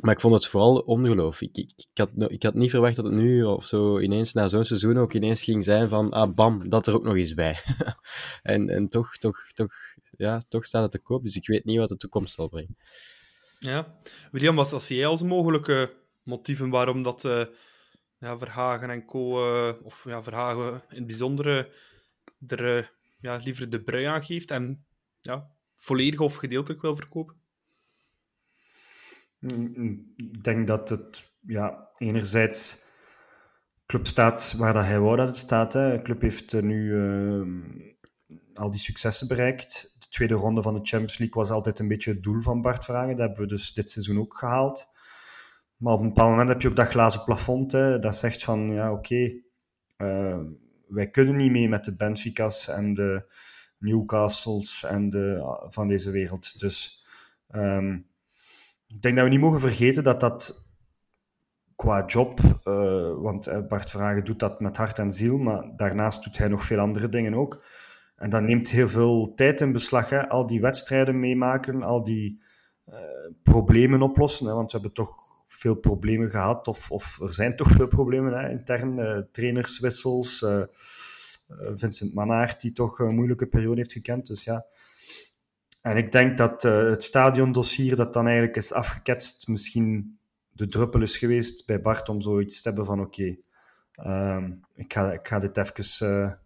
S2: maar ik vond het vooral ongelooflijk. Ik, ik, ik, had, ik had niet verwacht dat het nu of zo ineens na zo'n seizoen ook ineens ging zijn van ah bam, dat er ook nog eens bij. en en toch, toch, toch, ja, toch staat het te koop, dus ik weet niet wat de toekomst zal brengen.
S1: Ja, William, wat als jij als mogelijke motieven waarom dat uh, ja, Verhagen en co, uh, of ja, Verhagen in het bijzondere, er uh, ja, liever de brui aan geeft en ja, volledig of gedeeltelijk wil verkopen?
S5: Ik denk dat het ja, enerzijds club staat waar dat hij wou dat het staat. Hè. Club heeft nu uh, al die successen bereikt. De tweede ronde van de Champions League was altijd een beetje het doel van Bart Vragen. Dat hebben we dus dit seizoen ook gehaald. Maar op een bepaald moment heb je ook dat glazen plafond. Hè, dat zegt van, ja oké, uh, wij kunnen niet mee met de Benfica's en de Newcastles en de, van deze wereld. Dus... Um, ik denk dat we niet mogen vergeten dat dat qua job, uh, want Bart Vragen doet dat met hart en ziel, maar daarnaast doet hij nog veel andere dingen ook. En dat neemt heel veel tijd in beslag. Hè? Al die wedstrijden meemaken, al die uh, problemen oplossen. Hè? Want we hebben toch veel problemen gehad, of, of er zijn toch veel problemen hè? intern. Uh, trainerswissels, Vincent Manaert, die toch een moeilijke periode heeft gekend. Dus ja, en ik denk dat het stadiondossier dat dan eigenlijk is afgeketst, misschien de druppel is geweest bij Bart om zoiets te hebben van oké, um, ik, ga, ik ga dit even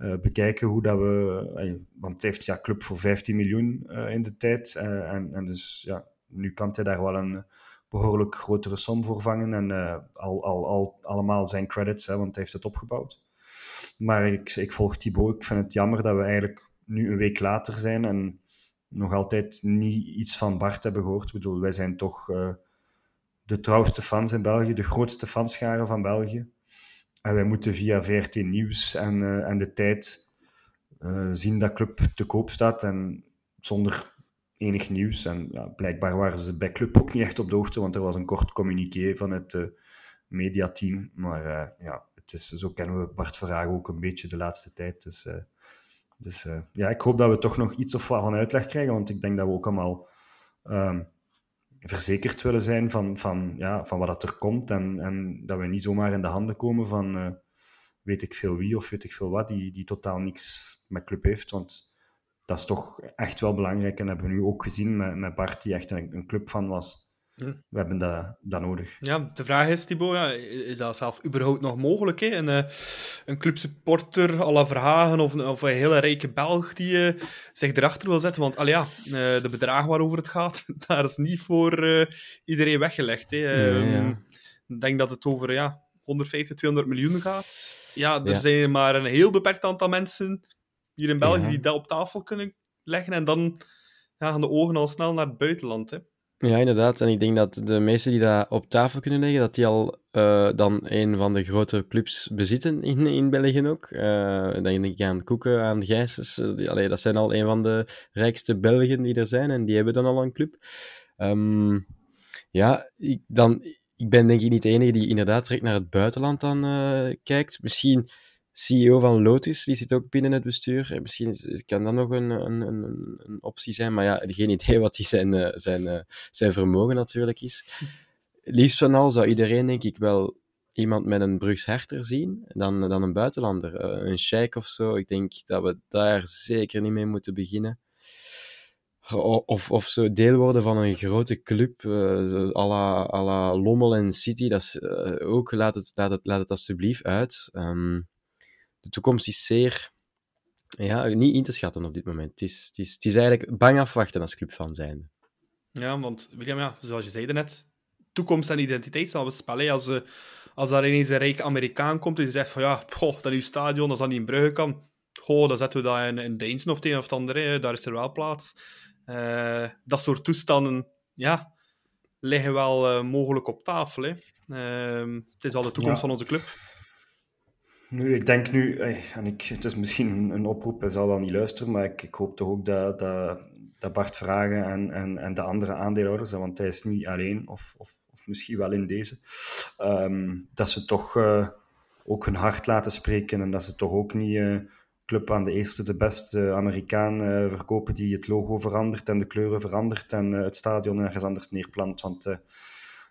S5: uh, bekijken hoe dat we... want het heeft ja, club voor 15 miljoen in de tijd. en, en dus ja, nu kan hij daar wel een behoorlijk grotere som voor vangen. En al, al, al allemaal zijn credits, hè, want hij heeft het opgebouwd. Maar ik, ik volg Thibaut. Ik vind het jammer dat we eigenlijk nu een week later zijn en nog altijd niet iets van Bart hebben gehoord. Ik bedoel, wij zijn toch de trouwste fans in België, de grootste fanscharen van België. En wij moeten via VRT Nieuws en, uh, en de tijd uh, zien dat club te koop staat en zonder enig nieuws. En ja, blijkbaar waren ze bij club ook niet echt op de hoogte, want er was een kort communiqué van het mediateam. Maar ja, het is, zo kennen we Bart Verhagen ook een beetje de laatste tijd. Dus dus ja, ik hoop dat we toch nog iets of wat van uitleg krijgen, want ik denk dat we ook allemaal um, verzekerd willen zijn van, van, ja, van wat er komt en, en dat we niet zomaar in de handen komen van uh, weet ik veel wie of weet ik veel wat, die, die totaal niks met club heeft, want dat is toch echt wel belangrijk en dat hebben we nu ook gezien met, met Bart, die echt een, een club van was. Hm. We hebben dat, dat nodig.
S1: Ja, de vraag is, Thibaut, ja, is dat zelf überhaupt nog mogelijk? Hè? Een, uh, een clubsupporter à la Verhagen of, of een hele rijke Belg die uh, zich erachter wil zetten? Want al ja, uh, de bedragen waarover het gaat, daar is niet voor iedereen weggelegd. Hè? Ja. Ehm, ik denk dat het over ja, 150, 200 miljoen gaat. Ja, er zijn maar een heel beperkt aantal mensen hier in België die dat op tafel kunnen leggen. En dan gaan de ogen al snel naar het buitenland. Hè?
S2: Ja, inderdaad. En ik denk dat de meesten die dat op tafel kunnen leggen, dat die al uh, dan een van de grotere clubs bezitten in, in België ook. Uh, dan denk ik aan Koeken, aan Gijsens. Uh, allee, dat zijn al een van de rijkste Belgen die er zijn en die hebben dan al een club. Um, ja, ik, dan, ik ben denk ik niet de enige die inderdaad direct naar het buitenland dan kijkt. Misschien CEO van Lotus, die zit ook binnen het bestuur. En misschien kan dat nog een, een, een, een, optie zijn, maar ja, geen idee wat die zijn, eh, zijn, eh, zijn vermogen natuurlijk is. Liefst van al zou iedereen, denk ik, wel iemand met een Brugs herter zien dan, dan een buitenlander. Eh, een sheik of zo. Ik denk dat we daar zeker niet mee moeten beginnen. Of, of zo deel worden van een grote club, uh, à la Lommel en City. Dat is, ook, laat het, laat, het, laat het alsjeblieft uit. Um, de toekomst is zeer ja, niet in te schatten op dit moment. Het is, het is, het is eigenlijk bang afwachten als club van zijn.
S1: Ja, want William, ja, zoals je zei net, toekomst en identiteit zal bespellen. Als, uh, als daar ineens een rijke Amerikaan komt en die zegt van ja, goh, dat uw stadion, als dat niet in Brugge kan, goh, dan zetten we dat in, in Deinzen of het een of het andere, daar is er wel plaats. Uh, dat soort toestanden, ja, liggen wel uh, mogelijk op tafel. Hè. Uh, het is wel de toekomst ja. van onze club.
S5: Nu, ik denk nu, en ik, het is misschien een, oproep, hij zal wel niet luisteren, maar ik, ik hoop toch ook dat, dat, dat Bart Vragen en, en, en de andere aandeelhouders, want hij is niet alleen, of, of, of misschien wel in deze, um, dat ze toch uh, ook hun hart laten spreken en dat ze toch ook niet uh, club aan de eerste, de beste Amerikaan verkopen die het logo verandert en de kleuren verandert en het stadion ergens anders neerplant. Want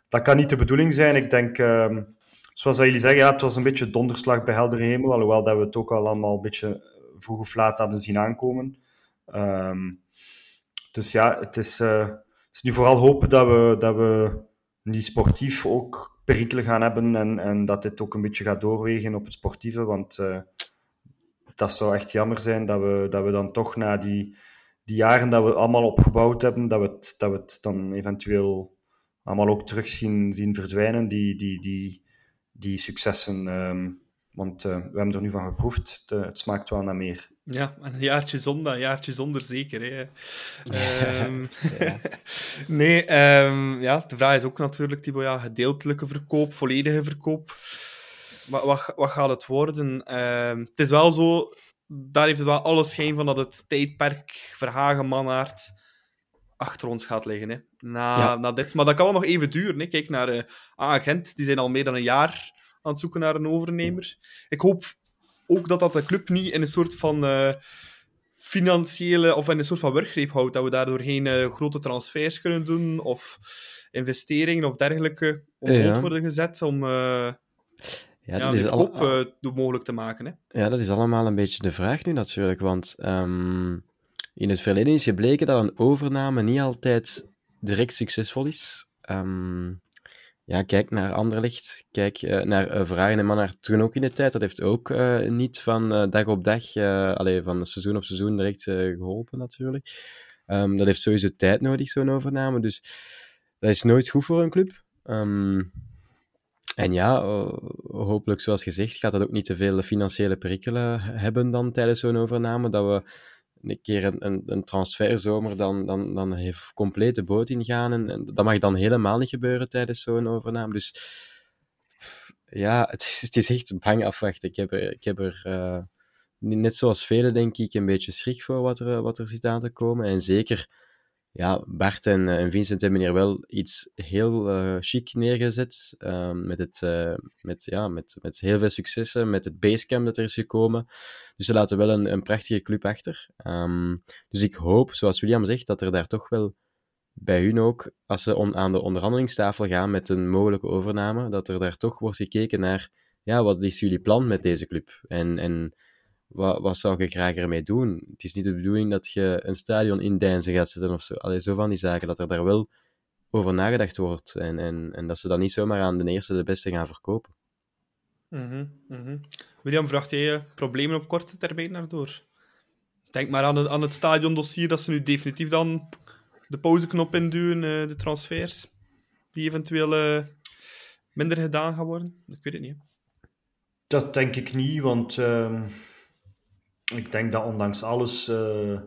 S5: dat kan niet de bedoeling zijn. Ik denk zoals jullie zeggen, ja, het was een beetje donderslag bij heldere hemel, alhoewel dat we het ook al allemaal een beetje vroeg of laat hadden zien aankomen. Um, dus ja, het is, het is nu vooral hopen dat we, dat we niet sportief ook perikelen gaan hebben en, en dat dit ook een beetje gaat doorwegen op het sportieve, want uh, dat zou echt jammer zijn dat we, dat we dan toch na die, die jaren dat we allemaal opgebouwd hebben, dat we het, dat we het dan eventueel allemaal ook terug zien, zien verdwijnen, die, die, die, die successen. Um, want uh, we hebben er nu van geproefd. Het, het, smaakt wel naar meer.
S1: Ja, een jaartje zonder, een jaartje zonder zeker. Hè. Um, ja. nee, um, ja, de vraag is ook natuurlijk, Thibaut, ja, gedeeltelijke verkoop, volledige verkoop. Wat, wat, wat gaat het worden? het is wel zo, daar heeft het wel alle schijn van dat het tijdperk Verhagen, Mannaert achter ons gaat liggen. Hè. Na, ja. na dit. Maar dat kan wel nog even duren. Hè. Kijk naar uh, Agent, die zijn al meer dan een jaar aan het zoeken naar een overnemer. Ik hoop ook dat dat de club niet in een soort van uh, financiële of in een soort van werkgreep houdt. Dat we daardoor geen uh, grote transfers kunnen doen of investeringen of dergelijke op ja. worden gezet om. Ja, dat ja, is al... uh, mogelijk te maken. Hè?
S2: Ja, dat is allemaal een beetje de vraag nu natuurlijk. Want um, in het verleden is gebleken dat een overname niet altijd direct succesvol is. Um, ja, kijk naar Anderlecht, kijk uh, naar uh, Vragen en Mannaar toen ook in de tijd. Dat heeft ook uh, niet van dag op dag, alleen van seizoen op seizoen direct geholpen natuurlijk. Um, dat heeft sowieso tijd nodig, zo'n overname. Dus dat is nooit goed voor een club. Um, en ja, hopelijk, zoals gezegd, gaat dat ook niet te veel financiële perikelen hebben dan tijdens zo'n overname. Dat we een keer een, een, transferzomer dan, dan, dan heeft compleet de boot ingaan. En, dat mag dan helemaal niet gebeuren tijdens zo'n overname. Dus ja, het is, het is echt bang afwachten. Ik heb er, ik heb er uh, net zoals velen, denk ik, een beetje schrik voor wat er, wat er zit aan te komen. En zeker ja, Bart en, en Vincent hebben hier wel iets heel uh, chic neergezet. Uh, met, het, met, ja, met, met heel veel successen, met het basecamp dat er is gekomen. Dus ze laten wel een, een prachtige club achter. Um, dus ik hoop, zoals William zegt, dat er daar toch wel bij hun ook, als ze aan de onderhandelingstafel gaan met een mogelijke overname, dat er daar toch wordt gekeken naar, ja, wat is jullie plan met deze club? En, en wat, wat zou je graag ermee doen? Het is niet de bedoeling dat je een stadion in Deinzen gaat zetten of zo. Allee, zo van die zaken, dat er daar wel over nagedacht wordt. En, en, en dat ze dat niet zomaar aan de eerste de beste gaan verkopen.
S1: Mm -hmm, William, vraagt jij problemen op korte termijn daardoor? Denk maar aan het, aan het stadiondossier, dat ze nu definitief dan de pauzeknop induwen, uh, de transfers, die eventueel uh, minder gedaan gaan worden. Ik weet het niet.
S5: Dat denk ik niet, want... Uh ik denk dat ondanks alles uh,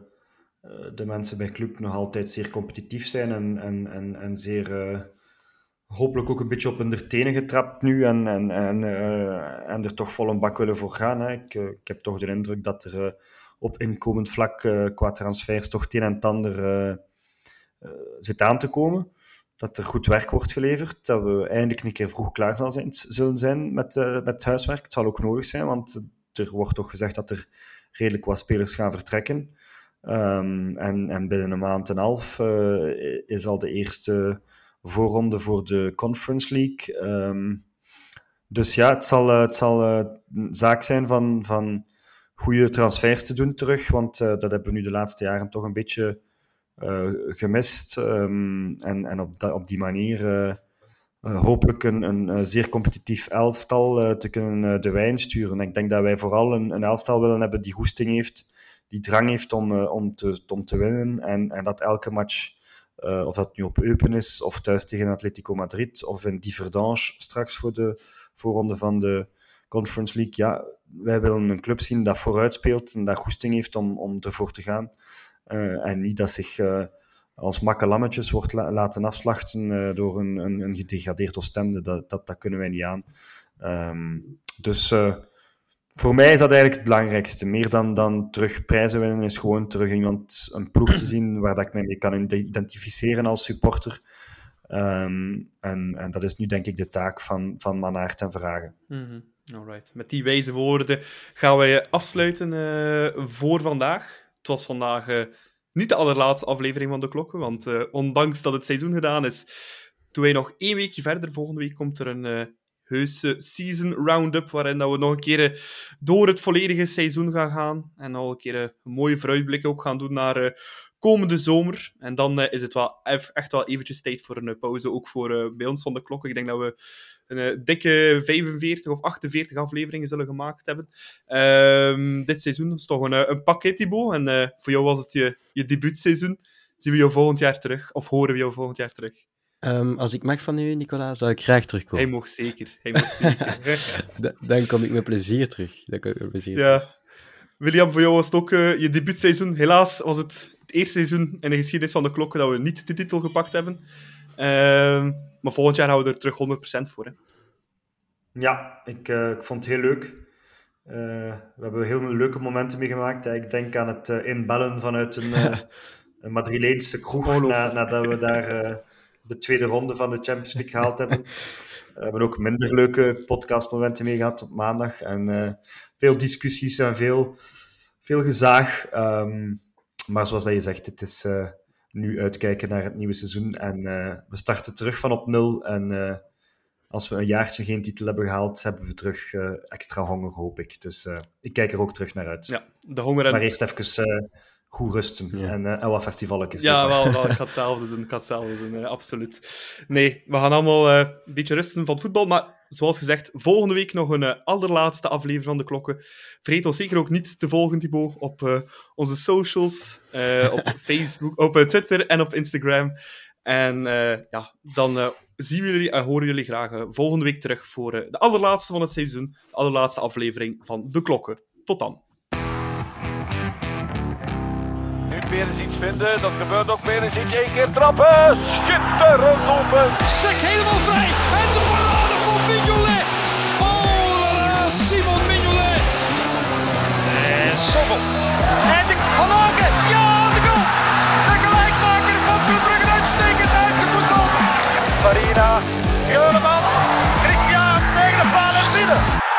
S5: de mensen bij club nog altijd zeer competitief zijn en, en, en, en zeer hopelijk ook een beetje op hun tenen getrapt nu en, en, en, en er toch vol een bak willen voor gaan. Hè. Ik, ik heb toch de indruk dat er op inkomend vlak qua transfers toch het een en ander zit aan te komen dat er goed werk wordt geleverd, dat we eindelijk een keer vroeg klaar zullen zijn met, met huiswerk. Het zal ook nodig zijn, want er wordt toch gezegd dat er redelijk wat spelers gaan vertrekken. Um, en, en, binnen een maand en een half uh, is al de eerste voorronde voor de Conference League. Um, dus ja, het zal, uh, het zal een zaak zijn van, van goede transfers te doen terug, want dat hebben we nu de laatste jaren toch een beetje gemist. Um, en en op, op die manier uh, hopelijk een, een, zeer competitief elftal te kunnen de wijn sturen. Ik denk dat wij vooral een, een elftal willen hebben die goesting heeft, die drang heeft om, om, te, om te winnen. En, en dat elke match, of dat nu op Eupen is, of thuis tegen Atletico Madrid, of in Diverdange straks voor de voorronde van de Conference League. Ja, wij willen een club zien dat vooruit speelt en dat goesting heeft om, om ervoor te gaan. En niet dat zich als makkelammetjes wordt la laten afslachten uh, door een, een, een gedegradeerd Oostende. Dat, dat, dat kunnen wij niet aan. Um, dus voor mij is dat eigenlijk het belangrijkste. Meer dan, dan terug prijzen winnen is gewoon terug iemand, een ploeg te zien waar dat ik mij mee kan identificeren als supporter. Um, en, en dat is nu denk ik de taak van, van Manaert en Vragen.
S1: -hmm. Alright. Met die wijze woorden gaan wij afsluiten voor vandaag. Het was vandaag niet de allerlaatste aflevering van de klokken, want uh, ondanks dat het seizoen gedaan is, doen wij nog één weekje verder. Volgende week komt er een uh, heuse season roundup, waarin dat we nog een keer door het volledige seizoen gaan gaan. En al een keer een mooie vooruitblik ook gaan doen naar komende zomer. En dan is het wel echt wel eventjes tijd voor een pauze, ook voor bij ons van de klokken. Ik denk dat we een uh, dikke 45 of 48 afleveringen zullen gemaakt hebben. Ehm, dit seizoen is toch een, een pakket, Thibaut. En voor jou was het je, je debuutseizoen. Zien we jou volgend jaar terug? Of horen we jou volgend jaar terug?
S2: Um, als ik mag van u, Nicola, zou ik graag terugkomen.
S1: Hij mag zeker. Hij mag zeker.
S2: dan kom ik met plezier terug. Dan kom ik met plezier
S1: ja. Terug. William, voor jou was het ook je debuutseizoen. Helaas was het het eerste seizoen in de geschiedenis van de klokken dat we niet de titel gepakt hebben. Uh, maar volgend jaar houden we er terug 100% voor. Hè.
S5: Ja, ik, uh, ik vond het heel leuk. Uh, we hebben heel veel leuke momenten meegemaakt. Ik denk aan het uh, inbellen vanuit een, een Madrileense kroeg na, nadat we daar de tweede ronde van de Champions League gehaald hebben. We hebben ook minder leuke podcastmomenten mee gehad op maandag. En veel discussies en veel, veel gezaag. Um, maar zoals dat je zegt, het is nu uitkijken naar het nieuwe seizoen. En uh, we starten terug van op nul. En uh, als we een jaartje geen titel hebben gehaald, hebben we terug extra honger, hoop ik. Dus ik kijk er ook terug naar uit.
S1: Ja, de honger en...
S5: Maar eerst even goed rusten ja. en, uh, en wat festivalletjes.
S1: Ja, wel, wel, ik ga hetzelfde doen, ik ga hetzelfde doen, uh, absoluut. Nee, we gaan allemaal uh, een beetje rusten van het voetbal, maar zoals gezegd, volgende week nog een allerlaatste aflevering van de klokken. Vergeet ons zeker ook niet te volgen, Thibaut, op onze socials, op Facebook, op Twitter en op Instagram. En ja, dan zien we jullie en horen jullie graag volgende week terug voor de allerlaatste van het seizoen, de allerlaatste aflevering van de klokken. Tot dan.
S3: weer eens iets vinden. Dat gebeurt ook weer eens iets. Eén keer trappen. Schitterend open.
S4: Sek helemaal vrij. En de Mignolet. Oh Simon Mignolet. En Sobel. En de Van Aken. Ja, de goal. De gelijkmaker van Club Brugge uitstekend uit de voetbal.
S3: Farina, Juremans, Christian tegen de paal binnen.